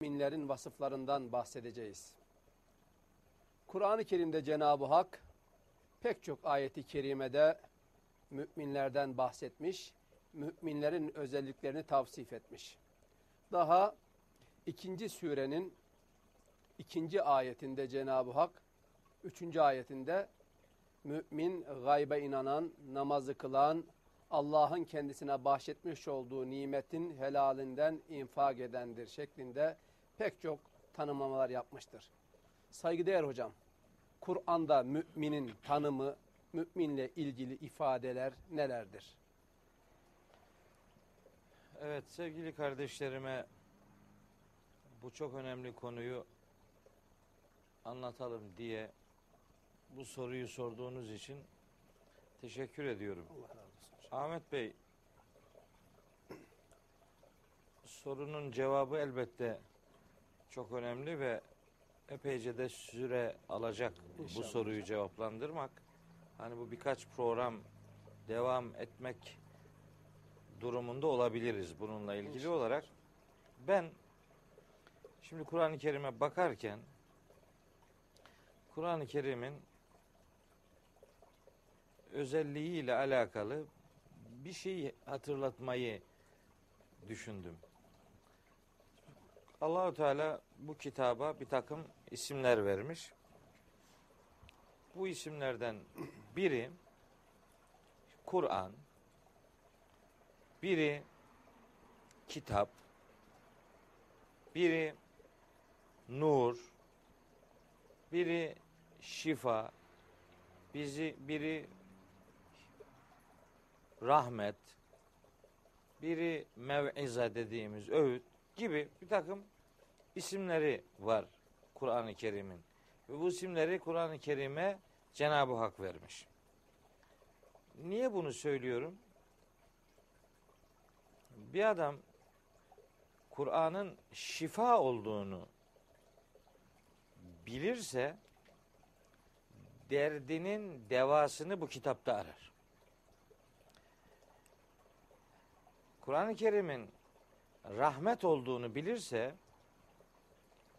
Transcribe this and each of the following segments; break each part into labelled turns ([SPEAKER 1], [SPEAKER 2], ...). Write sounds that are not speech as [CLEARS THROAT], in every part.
[SPEAKER 1] müminlerin vasıflarından bahsedeceğiz. Kur'an-ı Kerim'de Cenab-ı Hak pek çok ayeti kerimede müminlerden bahsetmiş, müminlerin özelliklerini tavsif etmiş. Daha ikinci surenin ikinci ayetinde Cenab-ı Hak, üçüncü ayetinde mümin, gaybe inanan, namazı kılan, Allah'ın kendisine bahşetmiş olduğu nimetin helalinden infak edendir şeklinde pek çok tanımlamalar yapmıştır. Saygıdeğer hocam, Kur'an'da müminin tanımı, müminle ilgili ifadeler nelerdir?
[SPEAKER 2] Evet sevgili kardeşlerime bu çok önemli konuyu anlatalım diye bu soruyu sorduğunuz için teşekkür ediyorum.
[SPEAKER 1] Allah razı olsun.
[SPEAKER 2] Ahmet Bey sorunun cevabı elbette çok önemli ve epeyce de süre alacak bu
[SPEAKER 1] İnşallah
[SPEAKER 2] soruyu cevaplandırmak. Hani bu birkaç program devam etmek durumunda olabiliriz bununla ilgili
[SPEAKER 1] İnşallah.
[SPEAKER 2] olarak. Ben şimdi Kur'an-ı Kerim'e bakarken Kur'an-ı Kerim'in özelliğiyle alakalı bir şey hatırlatmayı düşündüm. Allahu Teala bu kitaba bir takım isimler vermiş. Bu isimlerden biri Kur'an, biri kitap, biri nur, biri şifa, bizi biri rahmet, biri mev'iza dediğimiz öğüt gibi bir takım isimleri var Kur'an-ı Kerim'in. Ve bu isimleri Kur'an-ı Kerim'e Cenab-ı Hak vermiş. Niye bunu söylüyorum? Bir adam Kur'an'ın şifa olduğunu bilirse derdinin devasını bu kitapta arar. Kur'an-ı Kerim'in rahmet olduğunu bilirse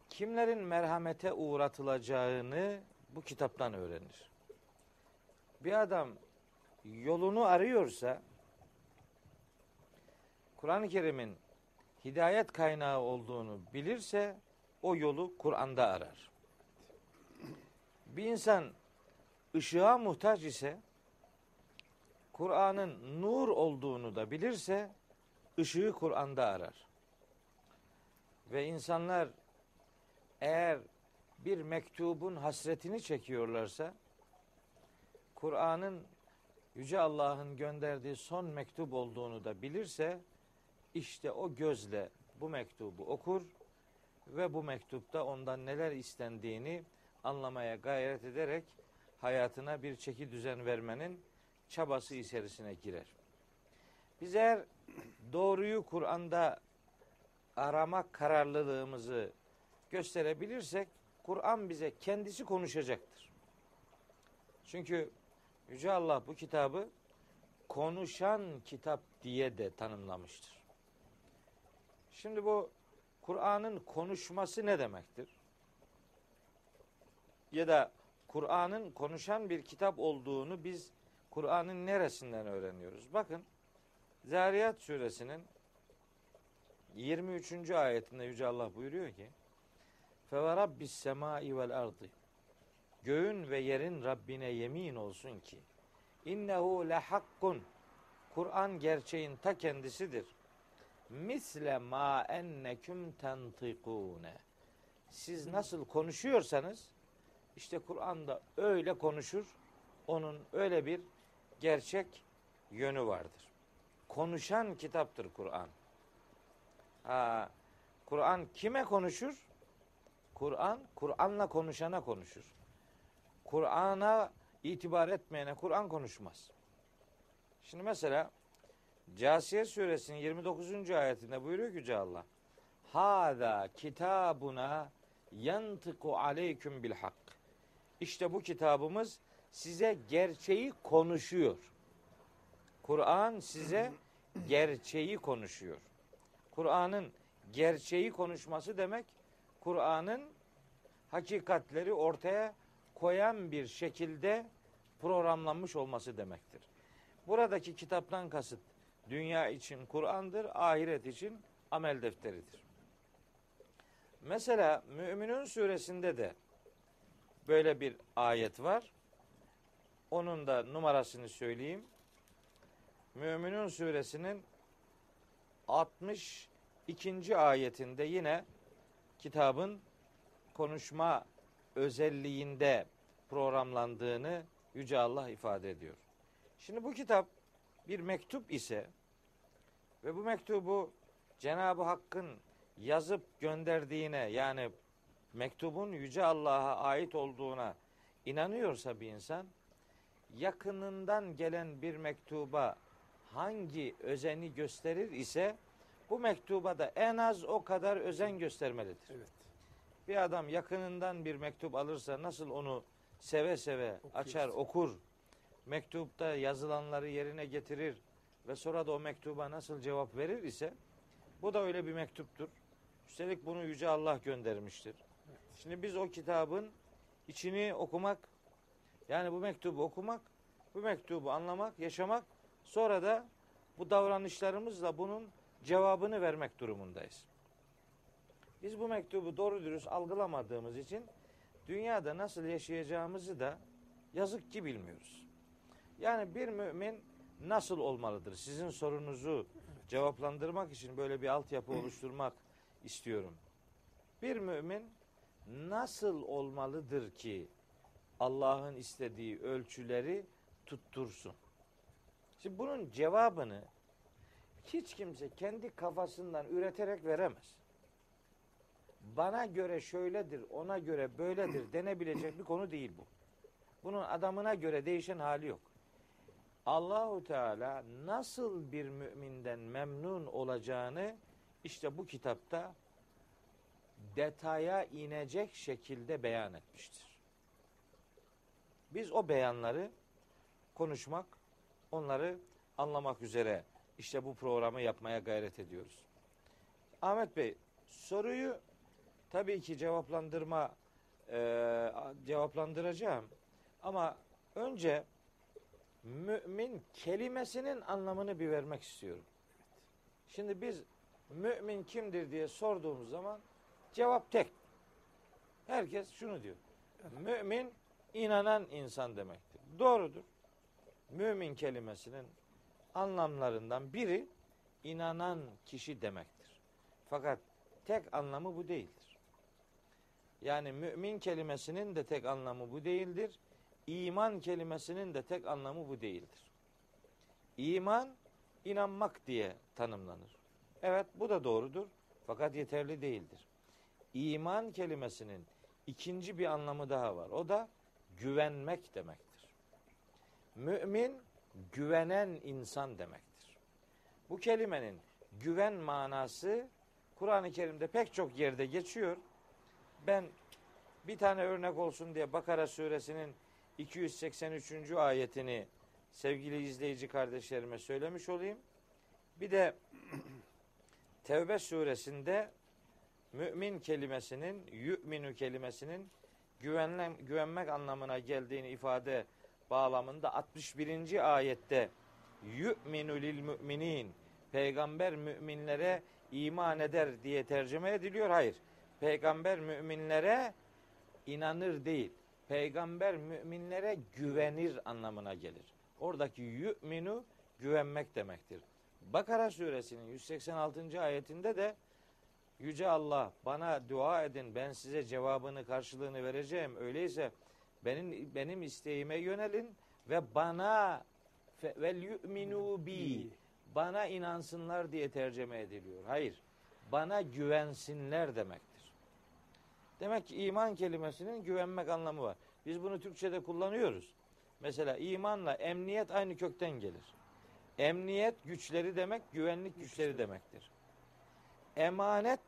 [SPEAKER 2] kimlerin merhamete uğratılacağını bu kitaptan öğrenir. Bir adam yolunu arıyorsa Kur'an-ı Kerim'in hidayet kaynağı olduğunu bilirse o yolu Kur'an'da arar. Bir insan ışığa muhtaç ise Kur'an'ın nur olduğunu da bilirse ışığı Kur'an'da arar. Ve insanlar eğer bir mektubun hasretini çekiyorlarsa Kur'an'ın Yüce Allah'ın gönderdiği son mektup olduğunu da bilirse işte o gözle bu mektubu okur ve bu mektupta ondan neler istendiğini anlamaya gayret ederek hayatına bir çeki düzen vermenin çabası içerisine girer. Biz eğer doğruyu Kur'an'da aramak kararlılığımızı gösterebilirsek Kur'an bize kendisi konuşacaktır. Çünkü Yüce Allah bu kitabı konuşan kitap diye de tanımlamıştır. Şimdi bu Kur'an'ın konuşması ne demektir? Ya da Kur'an'ın konuşan bir kitap olduğunu biz Kur'an'ın neresinden öğreniyoruz? Bakın Zariyat suresinin 23. ayetinde Yüce Allah buyuruyor ki Fe rabbis semai vel ardı Göğün ve yerin Rabbine yemin olsun ki innehu lehakkun Kur'an gerçeğin ta kendisidir. Misle ma enneküm tentikune Siz nasıl konuşuyorsanız işte Kur'an'da öyle konuşur. Onun öyle bir gerçek yönü vardır. Konuşan kitaptır Kur'an. Ha, Kur'an kime konuşur? Kur'an, Kur'an'la konuşana konuşur. Kur'an'a itibar etmeyene Kur'an konuşmaz. Şimdi mesela Casiye suresinin 29. ayetinde buyuruyor ki Yüce Allah. Hada kitabuna yantıku aleyküm bil hak. İşte bu kitabımız size gerçeği konuşuyor. Kur'an size gerçeği konuşuyor. Kur'an'ın gerçeği konuşması demek Kur'an'ın hakikatleri ortaya koyan bir şekilde programlanmış olması demektir. Buradaki kitaptan kasıt dünya için Kur'an'dır, ahiret için amel defteridir. Mesela Müminun suresinde de böyle bir ayet var. Onun da numarasını söyleyeyim. Müminun suresinin 62. ayetinde yine kitabın konuşma özelliğinde programlandığını Yüce Allah ifade ediyor. Şimdi bu kitap bir mektup ise ve bu mektubu Cenab-ı Hakk'ın yazıp gönderdiğine yani mektubun Yüce Allah'a ait olduğuna inanıyorsa bir insan yakınından gelen bir mektuba hangi özeni gösterir ise bu mektuba da en az o kadar özen göstermelidir.
[SPEAKER 1] Evet.
[SPEAKER 2] Bir adam yakınından bir mektup alırsa nasıl onu seve seve
[SPEAKER 1] Okuyor
[SPEAKER 2] açar, okur, mektupta yazılanları yerine getirir ve sonra da o mektuba nasıl cevap verir ise bu da öyle bir mektuptur. Üstelik bunu Yüce Allah göndermiştir. Şimdi biz o kitabın içini okumak, yani bu mektubu okumak, bu mektubu anlamak, yaşamak, sonra da bu davranışlarımızla bunun cevabını vermek durumundayız. Biz bu mektubu doğru dürüst algılamadığımız için dünyada nasıl yaşayacağımızı da yazık ki bilmiyoruz. Yani bir mümin nasıl olmalıdır? Sizin sorunuzu cevaplandırmak için böyle bir altyapı oluşturmak istiyorum. Bir mümin nasıl olmalıdır ki Allah'ın istediği ölçüleri tuttursun? Şimdi bunun cevabını hiç kimse kendi kafasından üreterek veremez. Bana göre şöyledir, ona göre böyledir [CLEARS THROAT] denebilecek bir konu değil bu. Bunun adamına göre değişen hali yok. Allahu Teala nasıl bir müminden memnun olacağını işte bu kitapta detaya inecek şekilde beyan etmiştir. Biz o beyanları konuşmak, onları anlamak üzere işte bu programı yapmaya gayret ediyoruz. Ahmet Bey, soruyu tabii ki cevaplandırma e, cevaplandıracağım ama önce mümin kelimesinin anlamını bir vermek istiyorum. Şimdi biz mümin kimdir diye sorduğumuz zaman cevap tek. Herkes şunu diyor. Mümin inanan insan demektir. Doğrudur. Mümin kelimesinin anlamlarından biri inanan kişi demektir. Fakat tek anlamı bu değildir. Yani mümin kelimesinin de tek anlamı bu değildir. İman kelimesinin de tek anlamı bu değildir. İman inanmak diye tanımlanır. Evet bu da doğrudur fakat yeterli değildir. İman kelimesinin ikinci bir anlamı daha var. O da güvenmek demektir. Mümin güvenen insan demektir. Bu kelimenin güven manası Kur'an-ı Kerim'de pek çok yerde geçiyor. Ben bir tane örnek olsun diye Bakara suresinin 283. ayetini sevgili izleyici kardeşlerime söylemiş olayım. Bir de Tevbe suresinde mümin kelimesinin, yu'minu kelimesinin güvenle, güvenmek anlamına geldiğini ifade bağlamında 61. ayette yu'minu lil müminin peygamber müminlere iman eder diye tercüme ediliyor. Hayır. Peygamber müminlere inanır değil. Peygamber müminlere güvenir anlamına gelir. Oradaki yu'minu güvenmek demektir. Bakara suresinin 186. ayetinde de Yüce Allah bana dua edin ben size cevabını karşılığını vereceğim. Öyleyse benim benim isteğime yönelin ve bana vel yu'minu bi bana inansınlar diye tercüme ediliyor. Hayır. Bana güvensinler demektir. Demek ki iman kelimesinin güvenmek anlamı var. Biz bunu Türkçe'de kullanıyoruz. Mesela imanla emniyet aynı kökten gelir. Emniyet güçleri demek, güvenlik güçleri demektir. Emanet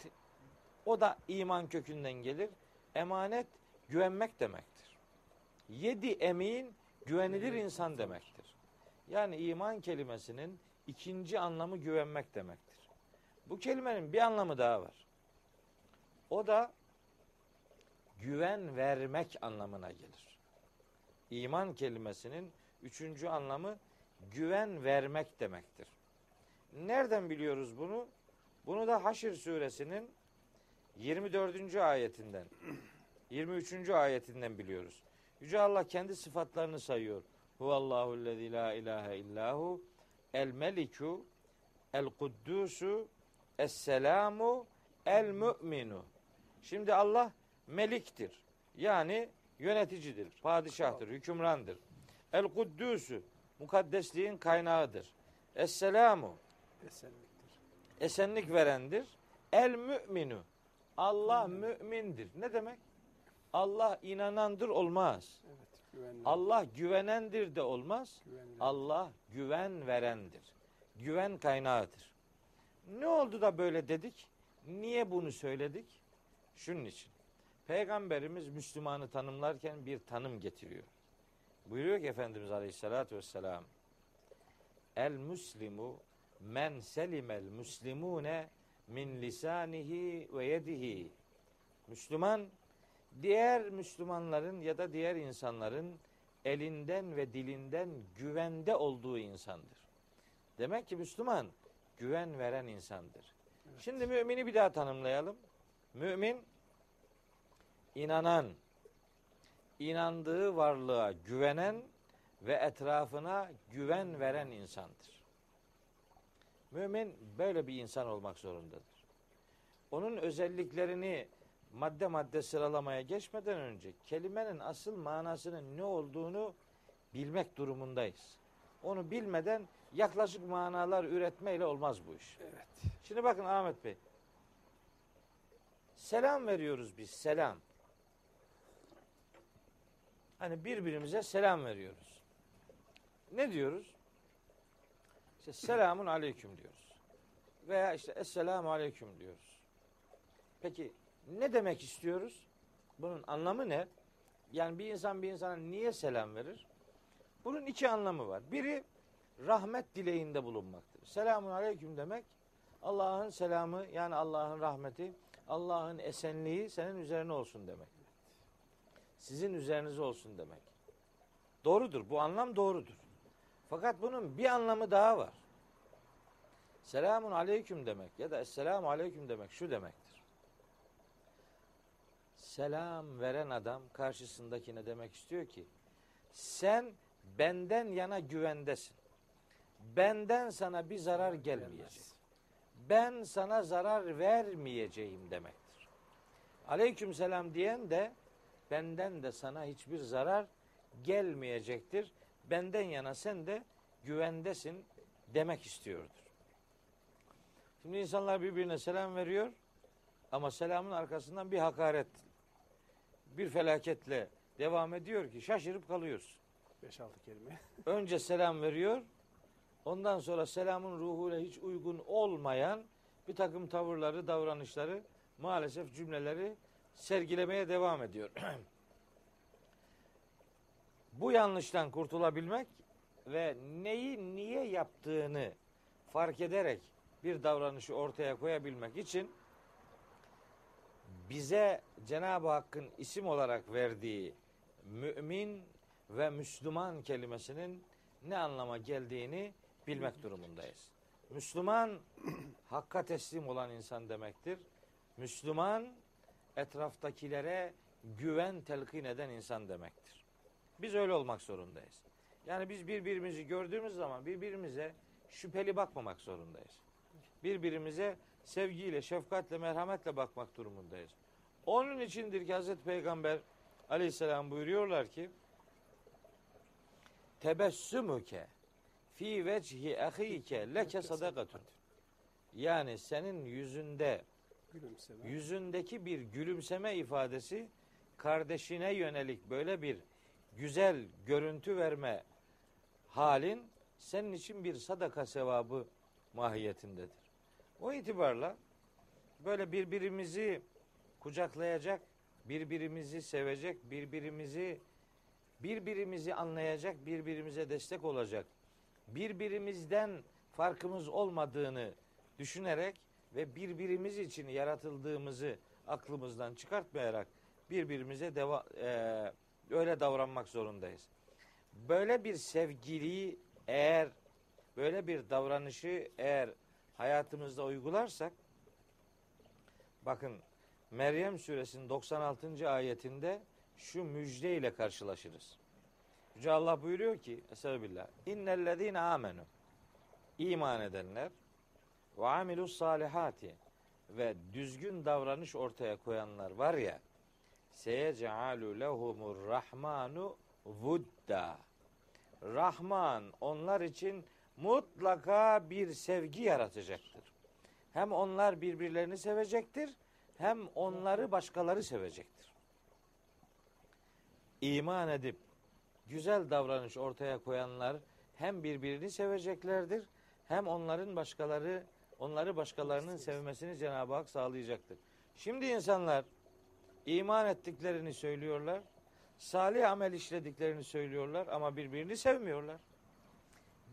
[SPEAKER 2] o da iman kökünden gelir. Emanet güvenmek demektir. Yedi emin güvenilir insan demektir. Yani iman kelimesinin ikinci anlamı güvenmek demektir. Bu kelimenin bir anlamı daha var. O da güven vermek anlamına gelir. İman kelimesinin üçüncü anlamı güven vermek demektir. Nereden biliyoruz bunu? Bunu da Haşr suresinin 24. ayetinden 23. ayetinden biliyoruz. Yüce Allah kendi sıfatlarını sayıyor. Huvallahu lezî la ilahe illahu el meliku el kuddusu es selamu el mü'minu. Şimdi Allah meliktir. Yani yöneticidir, padişahtır, hükümrandır. El kuddusu mukaddesliğin kaynağıdır. Es selamu
[SPEAKER 1] Esenliktir.
[SPEAKER 2] esenlik verendir. El müminu. Allah mümindir. Ne demek? Allah inanandır olmaz.
[SPEAKER 1] Evet. Güvenli.
[SPEAKER 2] Allah güvenendir de olmaz.
[SPEAKER 1] Güvenli.
[SPEAKER 2] Allah güven verendir. Güven kaynağıdır. Ne oldu da böyle dedik? Niye bunu söyledik? Şunun için. Peygamberimiz Müslümanı tanımlarken bir tanım getiriyor. Buyuruyor ki Efendimiz Aleyhisselatü Vesselam El Müslimu men selimel muslimune min lisanihi ve yedihi. Müslüman diğer Müslümanların ya da diğer insanların elinden ve dilinden güvende olduğu insandır. Demek ki Müslüman güven veren insandır. Şimdi mümini bir daha tanımlayalım. Mümin inanan, inandığı varlığa güvenen ve etrafına güven veren insandır. Mümin böyle bir insan olmak zorundadır. Onun özelliklerini madde madde sıralamaya geçmeden önce kelimenin asıl manasının ne olduğunu bilmek durumundayız. Onu bilmeden yaklaşık manalar üretmeyle olmaz bu iş.
[SPEAKER 1] Evet.
[SPEAKER 2] Şimdi bakın Ahmet Bey. Selam veriyoruz biz selam. Hani birbirimize selam veriyoruz. Ne diyoruz? İşte selamun aleyküm diyoruz. Veya işte esselamu aleyküm diyoruz. Peki ne demek istiyoruz? Bunun anlamı ne? Yani bir insan bir insana niye selam verir? Bunun iki anlamı var. Biri rahmet dileğinde bulunmaktır. Selamun aleyküm demek Allah'ın selamı yani Allah'ın rahmeti, Allah'ın esenliği senin üzerine olsun demek. Sizin üzerinize olsun demek. Doğrudur. Bu anlam doğrudur. Fakat bunun bir anlamı daha var. Selamun aleyküm demek ya da esselamu aleyküm demek şu demektir. Selam veren adam karşısındakine demek istiyor ki sen benden yana güvendesin. Benden sana bir zarar gelmeyecek. Ben sana zarar vermeyeceğim demektir. Aleyküm selam diyen de benden de sana hiçbir zarar gelmeyecektir. Benden yana sen de güvendesin demek istiyordur. Şimdi insanlar birbirine selam veriyor ama selamın arkasından bir hakaret, bir felaketle devam ediyor ki şaşırıp kalıyorsun.
[SPEAKER 1] 5-6 kelime. [LAUGHS]
[SPEAKER 2] Önce selam veriyor. Ondan sonra selamın ruhuyla hiç uygun olmayan bir takım tavırları, davranışları, maalesef cümleleri sergilemeye devam ediyor. [CLEARS THROAT] Bu yanlıştan kurtulabilmek ve neyi niye yaptığını fark ederek bir davranışı ortaya koyabilmek için bize Cenab-ı Hakk'ın isim olarak verdiği mümin ve Müslüman kelimesinin ne anlama geldiğini bilmek durumundayız. Müslüman [CLEARS THROAT] hakka teslim olan insan demektir. Müslüman etraftakilere güven telkin eden insan demektir. Biz öyle olmak zorundayız. Yani biz birbirimizi gördüğümüz zaman birbirimize şüpheli bakmamak zorundayız. Birbirimize sevgiyle, şefkatle, merhametle bakmak durumundayız. Onun içindir ki Hazreti Peygamber aleyhisselam buyuruyorlar ki tebessümüke fi vecihi ahike leke sadakatun. Yani senin yüzünde
[SPEAKER 1] Gülümseme.
[SPEAKER 2] yüzündeki bir gülümseme ifadesi kardeşine yönelik böyle bir güzel görüntü verme halin senin için bir sadaka sevabı mahiyetindedir. O itibarla böyle birbirimizi kucaklayacak, birbirimizi sevecek, birbirimizi birbirimizi anlayacak, birbirimize destek olacak, birbirimizden farkımız olmadığını düşünerek ve birbirimiz için yaratıldığımızı aklımızdan çıkartmayarak birbirimize deva, e, öyle davranmak zorundayız. Böyle bir sevgiliyi eğer böyle bir davranışı eğer hayatımızda uygularsak bakın Meryem suresinin 96. ayetinde şu müjde ile karşılaşırız. Yüce Allah buyuruyor ki Estağfirullah. İnnellezine amenu iman edenler ve amilus salihati ve düzgün davranış ortaya koyanlar var ya seyecealu lehumur rahmanu vudda Rahman onlar için mutlaka bir sevgi yaratacaktır. Hem onlar birbirlerini sevecektir hem onları başkaları sevecektir. İman edip güzel davranış ortaya koyanlar hem birbirini seveceklerdir hem onların başkaları onları başkalarının sevmesini Cenab-ı Hak sağlayacaktır. Şimdi insanlar iman ettiklerini söylüyorlar. Salih amel işlediklerini söylüyorlar ama birbirini sevmiyorlar.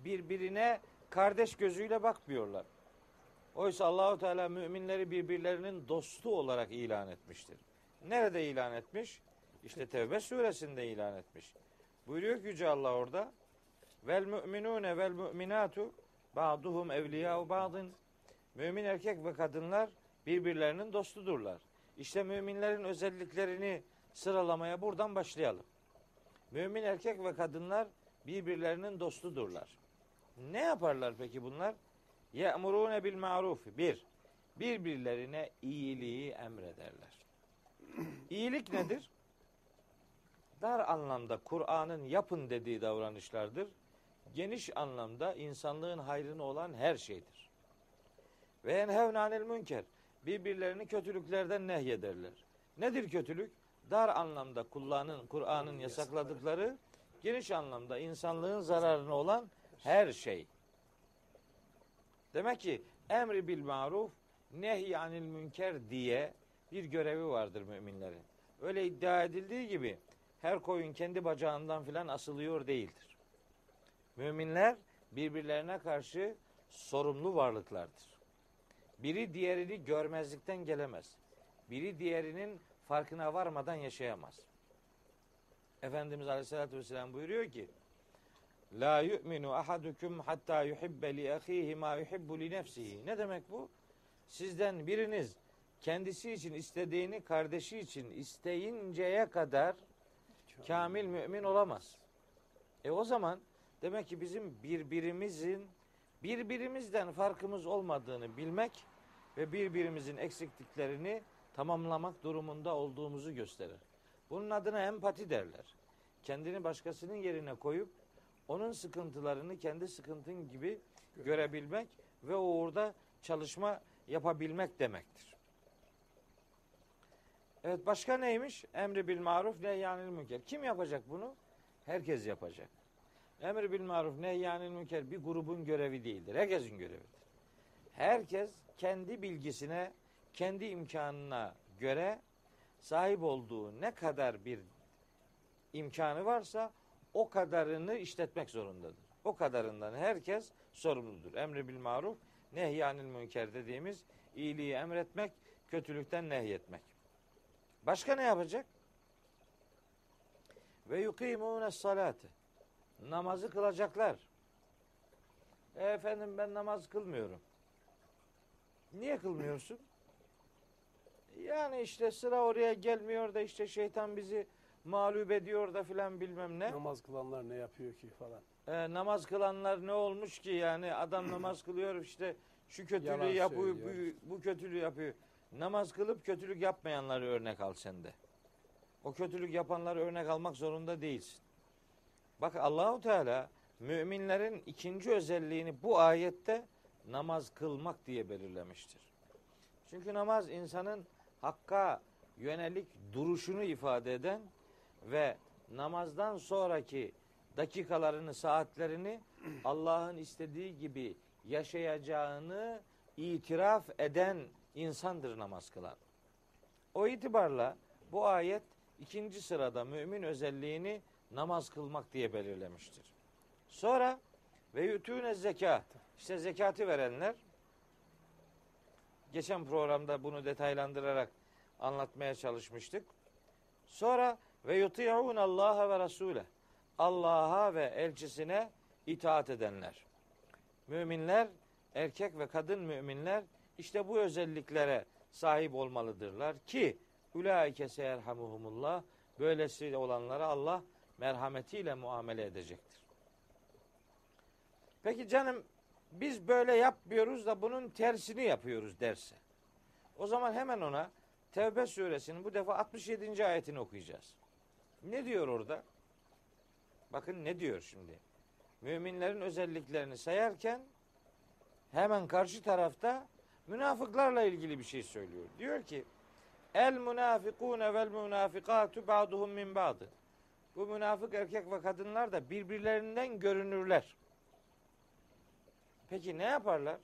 [SPEAKER 2] Birbirine kardeş gözüyle bakmıyorlar. Oysa Allahu Teala müminleri birbirlerinin dostu olarak ilan etmiştir. Nerede ilan etmiş? İşte Tevbe suresinde ilan etmiş. Buyuruyor ki Yüce Allah orada vel müminune vel müminatu ba'duhum evliya'u ba'dın mümin erkek ve kadınlar birbirlerinin dostudurlar. İşte müminlerin özelliklerini sıralamaya buradan başlayalım. Mümin erkek ve kadınlar birbirlerinin dostudurlar. Ne yaparlar peki bunlar? Ye'murune bil ma'ruf. Bir, birbirlerine iyiliği emrederler. İyilik nedir? Dar anlamda Kur'an'ın yapın dediği davranışlardır. Geniş anlamda insanlığın hayrına olan her şeydir. Ve enhevne anil münker. Birbirlerini kötülüklerden nehyederler. Nedir kötülük? Dar anlamda kullanın Kur'an'ın yasakladıkları, geniş anlamda insanlığın zararına olan her şey. Demek ki emri bil maruf, nehy anil münker diye bir görevi vardır müminlerin. Öyle iddia edildiği gibi her koyun kendi bacağından filan asılıyor değildir. Müminler birbirlerine karşı sorumlu varlıklardır. Biri diğerini görmezlikten gelemez. Biri diğerinin farkına varmadan yaşayamaz. Efendimiz Aleyhisselatü Vesselam buyuruyor ki La yu'minu ahadukum hatta yuhibbe li ahihi ma yuhibbu li nefsihi. Ne demek bu? Sizden biriniz kendisi için istediğini kardeşi için isteyinceye kadar kamil mümin olamaz. E o zaman demek ki bizim birbirimizin birbirimizden farkımız olmadığını bilmek ve birbirimizin eksikliklerini tamamlamak durumunda olduğumuzu gösterir. Bunun adına empati derler. Kendini başkasının yerine koyup onun sıkıntılarını kendi sıkıntın gibi görebilmek ve o uğurda çalışma yapabilmek demektir. Evet başka neymiş? Emri bil maruf nehyanil münker. Kim yapacak bunu? Herkes yapacak. Emri bil maruf nehyanil münker bir grubun görevi değildir. Herkesin görevidir. Herkes kendi bilgisine, kendi imkanına göre sahip olduğu ne kadar bir imkanı varsa o kadarını işletmek zorundadır. O kadarından herkes sorumludur. Emri bil maruf, nehyanil münker dediğimiz iyiliği emretmek, kötülükten nehyetmek. Başka ne yapacak? Ve yukimune salatı. Namazı kılacaklar. E efendim ben namaz kılmıyorum. Niye kılmıyorsun? Yani işte sıra oraya gelmiyor da işte şeytan bizi mağlup ediyor da filan bilmem ne.
[SPEAKER 1] Namaz kılanlar ne yapıyor ki falan.
[SPEAKER 2] Ee, namaz kılanlar ne olmuş ki yani adam [CLEARS THROAT] namaz kılıyor işte şu kötülüğü
[SPEAKER 1] Yalan
[SPEAKER 2] yapıyor, bu, bu kötülüğü yapıyor. Namaz kılıp kötülük yapmayanları örnek al sen de. O kötülük yapanları örnek almak zorunda değilsin. Bak Allahu Teala müminlerin ikinci özelliğini bu ayette namaz kılmak diye belirlemiştir. Çünkü namaz insanın hakka yönelik duruşunu ifade eden ve namazdan sonraki dakikalarını, saatlerini Allah'ın istediği gibi yaşayacağını itiraf eden insandır namaz kılan. O itibarla bu ayet ikinci sırada mümin özelliğini namaz kılmak diye belirlemiştir. Sonra ve yutûne zekat. İşte zekatı verenler geçen programda bunu detaylandırarak anlatmaya çalışmıştık. Sonra ve yuti'un Allah'a ve Rasule. Allah'a ve elçisine itaat edenler. Müminler, erkek ve kadın müminler işte bu özelliklere sahip olmalıdırlar ki ulaike seyerhamuhumullah böylesi olanlara Allah merhametiyle muamele edecektir. Peki canım biz böyle yapmıyoruz da bunun tersini yapıyoruz derse. O zaman hemen ona Tevbe suresinin bu defa 67. ayetini okuyacağız. Ne diyor orada? Bakın ne diyor şimdi. Müminlerin özelliklerini sayarken hemen karşı tarafta münafıklarla ilgili bir şey söylüyor. Diyor ki El münafikune vel münafikatu ba'duhum min ba'dı. Bu münafık erkek ve kadınlar da birbirlerinden görünürler. Peki ne yaparlar?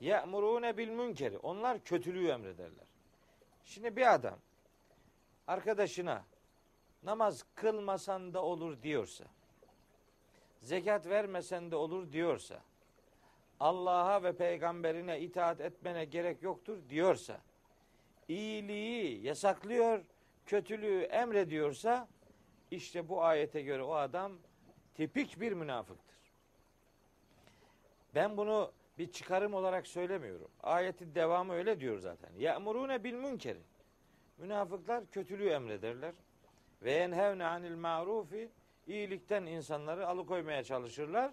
[SPEAKER 2] Ye'murune bil münkeri. Onlar kötülüğü emrederler. Şimdi bir adam arkadaşına namaz kılmasan da olur diyorsa, zekat vermesen de olur diyorsa, Allah'a ve peygamberine itaat etmene gerek yoktur diyorsa, iyiliği yasaklıyor, kötülüğü emrediyorsa, işte bu ayete göre o adam tipik bir münafıktır. Ben bunu bir çıkarım olarak söylemiyorum. Ayetin devamı öyle diyor zaten. Ya'murune bil münkeri. Münafıklar kötülüğü emrederler. Ve yenhevne anil ma'rufi iyilikten insanları alıkoymaya çalışırlar.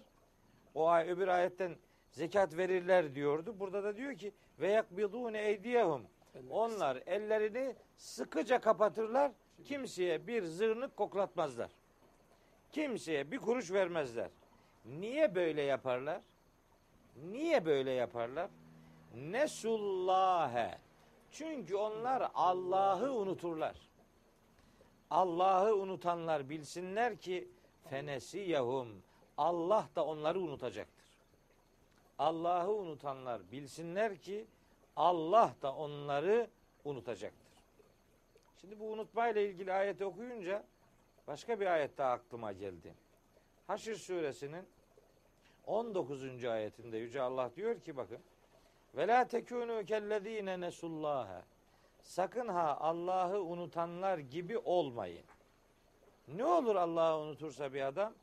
[SPEAKER 2] O ay öbür ayetten zekat verirler diyordu. Burada da diyor ki ve yakbidune eydiyehum. Onlar ellerini sıkıca kapatırlar. Kimseye bir zırnık koklatmazlar. Kimseye bir kuruş vermezler. Niye böyle yaparlar? Niye böyle yaparlar? Nesullâhe. Çünkü onlar Allah'ı unuturlar. Allah'ı unutanlar bilsinler ki fenesiyahum. Allah da onları unutacaktır. Allah'ı unutanlar bilsinler ki Allah da onları unutacaktır. Şimdi bu unutmayla ilgili ayeti okuyunca başka bir ayet daha aklıma geldi. Haşr suresinin 19. ayetinde Yüce Allah diyor ki bakın ve la tekunu kellezine nesullaha sakın ha Allah'ı unutanlar gibi olmayın. Ne olur Allah'ı unutursa bir adam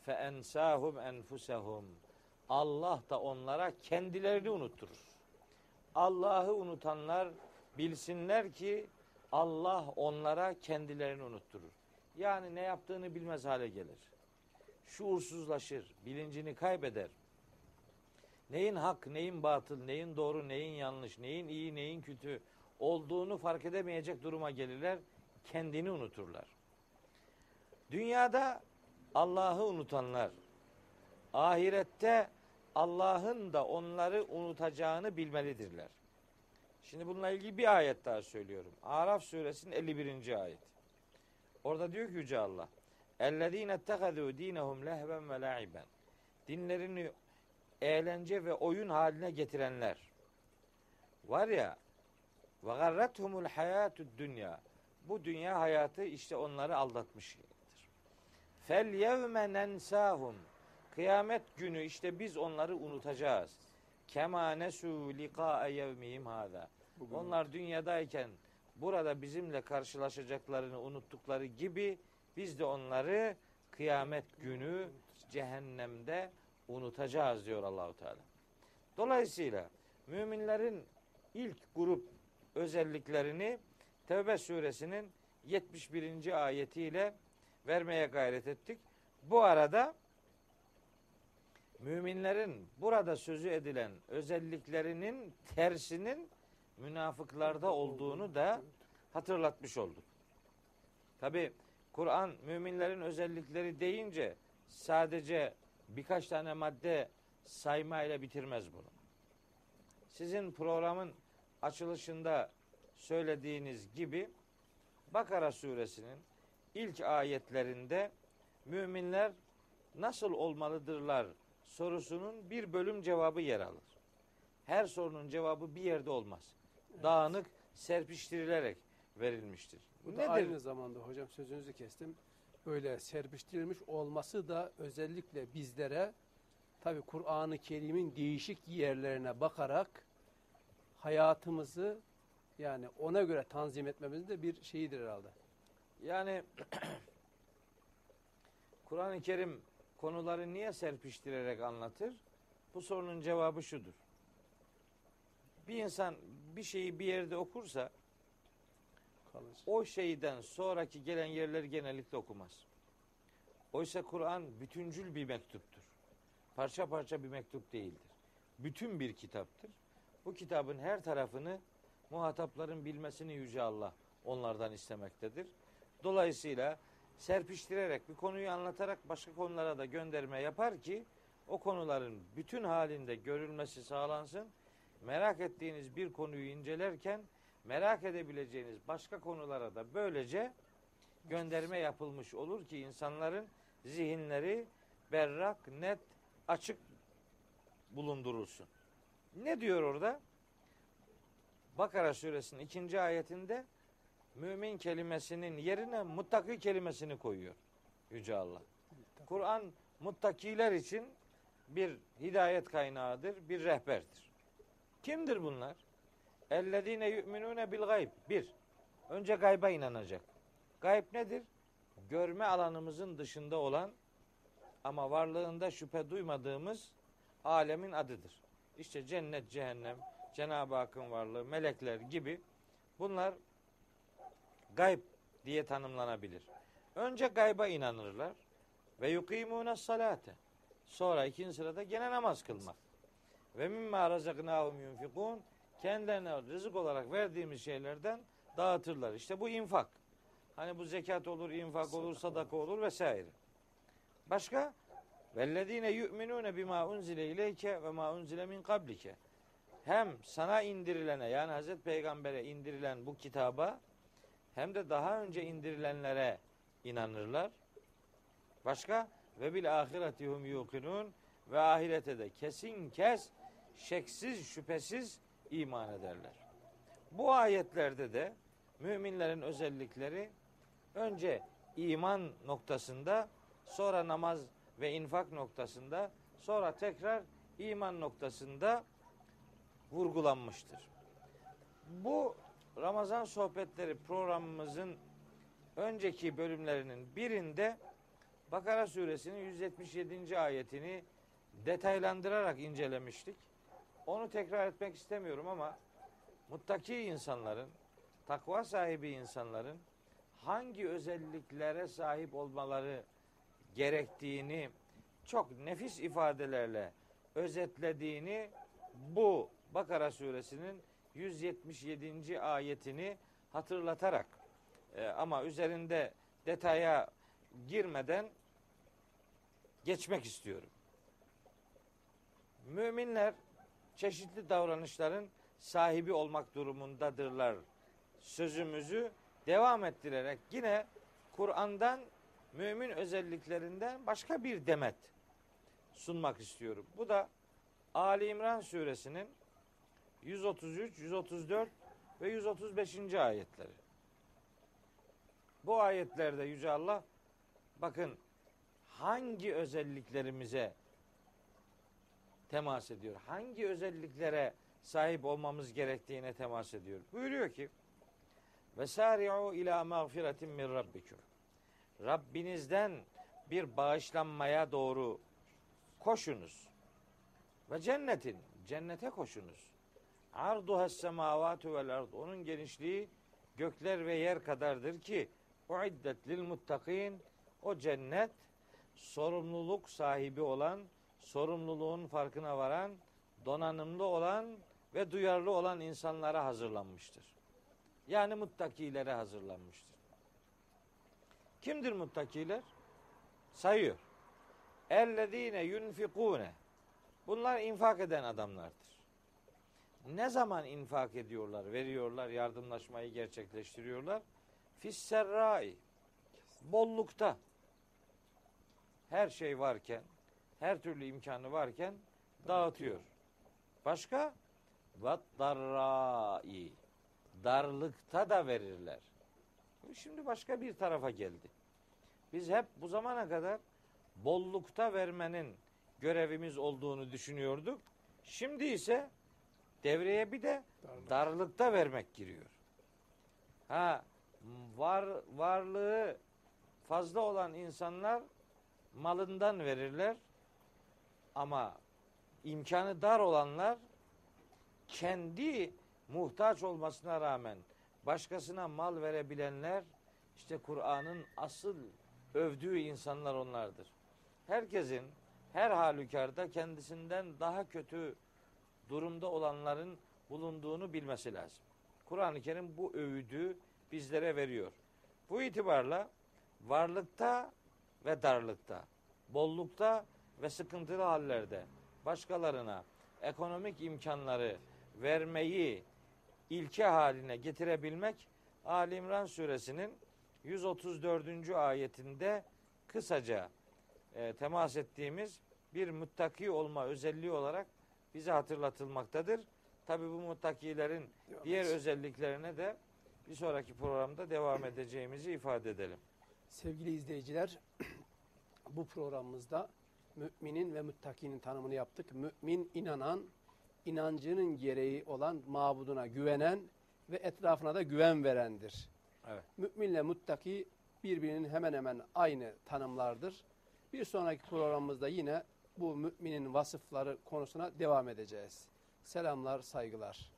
[SPEAKER 2] fe ensahum enfusehum Allah da onlara kendilerini unutturur. Allah'ı unutanlar bilsinler ki Allah onlara kendilerini unutturur. Yani ne yaptığını bilmez hale gelir. Şuursuzlaşır, bilincini kaybeder. Neyin hak, neyin batıl, neyin doğru, neyin yanlış, neyin iyi, neyin kötü olduğunu fark edemeyecek duruma gelirler. Kendini unuturlar. Dünyada Allah'ı unutanlar, ahirette Allah'ın da onları unutacağını bilmelidirler. Şimdi bununla ilgili bir ayet daha söylüyorum. Araf suresinin 51. ayet. Orada diyor ki Yüce Allah. اَلَّذ۪ينَ اتَّخَذُوا د۪ينَهُمْ لَهْبًا وَلَعِبًا Dinlerini eğlence ve oyun haline getirenler. Var ya ve garrethumul hayatud dünya. Bu dünya hayatı işte onları aldatmıştır. Fel yevme nensahum. Kıyamet günü işte biz onları unutacağız. Kema nesu liqa yevmihim hada. Onlar dünyadayken burada bizimle karşılaşacaklarını unuttukları gibi biz de onları kıyamet günü cehennemde unutacağız diyor Allahu Teala. Dolayısıyla müminlerin ilk grup özelliklerini Tevbe suresinin 71. ayetiyle vermeye gayret ettik. Bu arada müminlerin burada sözü edilen özelliklerinin tersinin münafıklarda olduğunu da hatırlatmış olduk. Tabi Kur'an müminlerin özellikleri deyince sadece birkaç tane madde saymayla bitirmez bunu. Sizin programın açılışında söylediğiniz gibi Bakara suresinin ilk ayetlerinde müminler nasıl olmalıdırlar sorusunun bir bölüm cevabı yer alır. Her sorunun cevabı bir yerde olmaz. Evet. Dağınık, serpiştirilerek verilmiştir.
[SPEAKER 1] Bu da aynı zamanda hocam sözünüzü kestim. Böyle serpiştirilmiş olması da özellikle bizlere tabi Kur'an-ı Kerim'in değişik yerlerine bakarak hayatımızı yani ona göre tanzim etmemizin de bir şeyidir herhalde.
[SPEAKER 2] Yani [CLEARS THROAT] Kur'an-ı Kerim konuları niye serpiştirerek anlatır? Bu sorunun cevabı şudur. Bir insan bir şeyi bir yerde okursa
[SPEAKER 1] Kalıcı.
[SPEAKER 2] o şeyden sonraki gelen yerleri genellikle okumaz. Oysa Kur'an bütüncül bir mektuptur. Parça parça bir mektup değildir. Bütün bir kitaptır. Bu kitabın her tarafını muhatapların bilmesini Yüce Allah onlardan istemektedir. Dolayısıyla serpiştirerek bir konuyu anlatarak başka konulara da gönderme yapar ki o konuların bütün halinde görülmesi sağlansın. Merak ettiğiniz bir konuyu incelerken merak edebileceğiniz başka konulara da böylece gönderme yapılmış olur ki insanların zihinleri berrak, net, açık bulundurulsun. Ne diyor orada? Bakara suresinin ikinci ayetinde mümin kelimesinin yerine muttaki kelimesini koyuyor Yüce Allah. Kur'an muttakiler için bir hidayet kaynağıdır, bir rehberdir. Kimdir bunlar? Ellezine yu'minune bil gayb. Bir, önce gayba inanacak. Gayb nedir? Görme alanımızın dışında olan ama varlığında şüphe duymadığımız alemin adıdır. İşte cennet, cehennem, Cenab-ı Hakk'ın varlığı, melekler gibi bunlar gayb diye tanımlanabilir. Önce gayba inanırlar ve yukimune salate. Sonra ikinci sırada gene namaz kılmak. Ve mimma razaknahum yunfikun kendilerine rızık olarak verdiğimiz şeylerden dağıtırlar. İşte bu infak. Hani bu zekat olur, infak olur, sadaka olur vesaire. Başka? Vellezine yu'minune bima unzile ileyke ve ma unzile min kablike. Hem sana indirilene yani Hazreti Peygamber'e indirilen bu kitaba hem de daha önce indirilenlere inanırlar. Başka? Ve bil ahiretihum yuqinun ve ahirete de kesin kes şeksiz şüphesiz iman ederler. Bu ayetlerde de müminlerin özellikleri önce iman noktasında, sonra namaz ve infak noktasında, sonra tekrar iman noktasında vurgulanmıştır. Bu Ramazan sohbetleri programımızın önceki bölümlerinin birinde Bakara suresinin 177. ayetini detaylandırarak incelemiştik. Onu tekrar etmek istemiyorum ama muttaki insanların, takva sahibi insanların hangi özelliklere sahip olmaları gerektiğini çok nefis ifadelerle özetlediğini bu Bakara suresinin 177. ayetini hatırlatarak e, ama üzerinde detaya girmeden geçmek istiyorum. Müminler çeşitli davranışların sahibi olmak durumundadırlar. Sözümüzü devam ettirerek yine Kur'an'dan mümin özelliklerinden başka bir demet sunmak istiyorum. Bu da Ali İmran suresinin 133, 134 ve 135. ayetleri. Bu ayetlerde Yüce Allah bakın hangi özelliklerimize temas ediyor. Hangi özelliklere sahip olmamız gerektiğine temas ediyor. Buyuruyor ki ve sari'u ila mağfiretin min rabbikum. Rabbinizden bir bağışlanmaya doğru koşunuz. Ve cennetin, cennete koşunuz. Arduha semavatu vel ard. Onun genişliği gökler ve yer kadardır ki uiddet lil muttakin. O cennet sorumluluk sahibi olan, sorumluluğun farkına varan, donanımlı olan ve duyarlı olan insanlara hazırlanmıştır. Yani muttakilere hazırlanmıştır. Kimdir muttakiler? Sayıyor. Ellezine yunfikune. Bunlar infak eden adamlardır. Ne zaman infak ediyorlar, veriyorlar, yardımlaşmayı gerçekleştiriyorlar? Fisserrai. Bollukta. Her şey varken, her türlü imkanı varken dağıtıyor. Başka? Vattarrai. Darlıkta da verirler. Şimdi başka bir tarafa geldi. Biz hep bu zamana kadar bollukta vermenin görevimiz olduğunu düşünüyorduk. Şimdi ise devreye bir de
[SPEAKER 1] Darlık.
[SPEAKER 2] darlıkta vermek giriyor. Ha var varlığı fazla olan insanlar malından verirler ama imkanı dar olanlar kendi muhtaç olmasına rağmen başkasına mal verebilenler işte Kur'an'ın asıl övdüğü insanlar onlardır. Herkesin her halükarda kendisinden daha kötü durumda olanların bulunduğunu bilmesi lazım. Kur'an-ı Kerim bu öğüdü bizlere veriyor. Bu itibarla varlıkta ve darlıkta, bollukta ve sıkıntılı hallerde başkalarına ekonomik imkanları vermeyi ilke haline getirebilmek Ali İmran suresinin 134. ayetinde kısaca e, temas ettiğimiz bir muttaki olma özelliği olarak bize hatırlatılmaktadır. Tabi bu muttakilerin diğer özelliklerine de bir sonraki programda devam edeceğimizi ifade edelim.
[SPEAKER 1] Sevgili izleyiciler, [CLEARS THROAT] bu programımızda müminin ve müttakinin tanımını yaptık. Mümin inanan, inancının gereği olan mabuduna güvenen ve etrafına da güven verendir.
[SPEAKER 2] Evet.
[SPEAKER 1] Müminle muttaki birbirinin hemen hemen aynı tanımlardır. Bir sonraki programımızda yine bu müminin vasıfları konusuna devam edeceğiz. Selamlar, saygılar.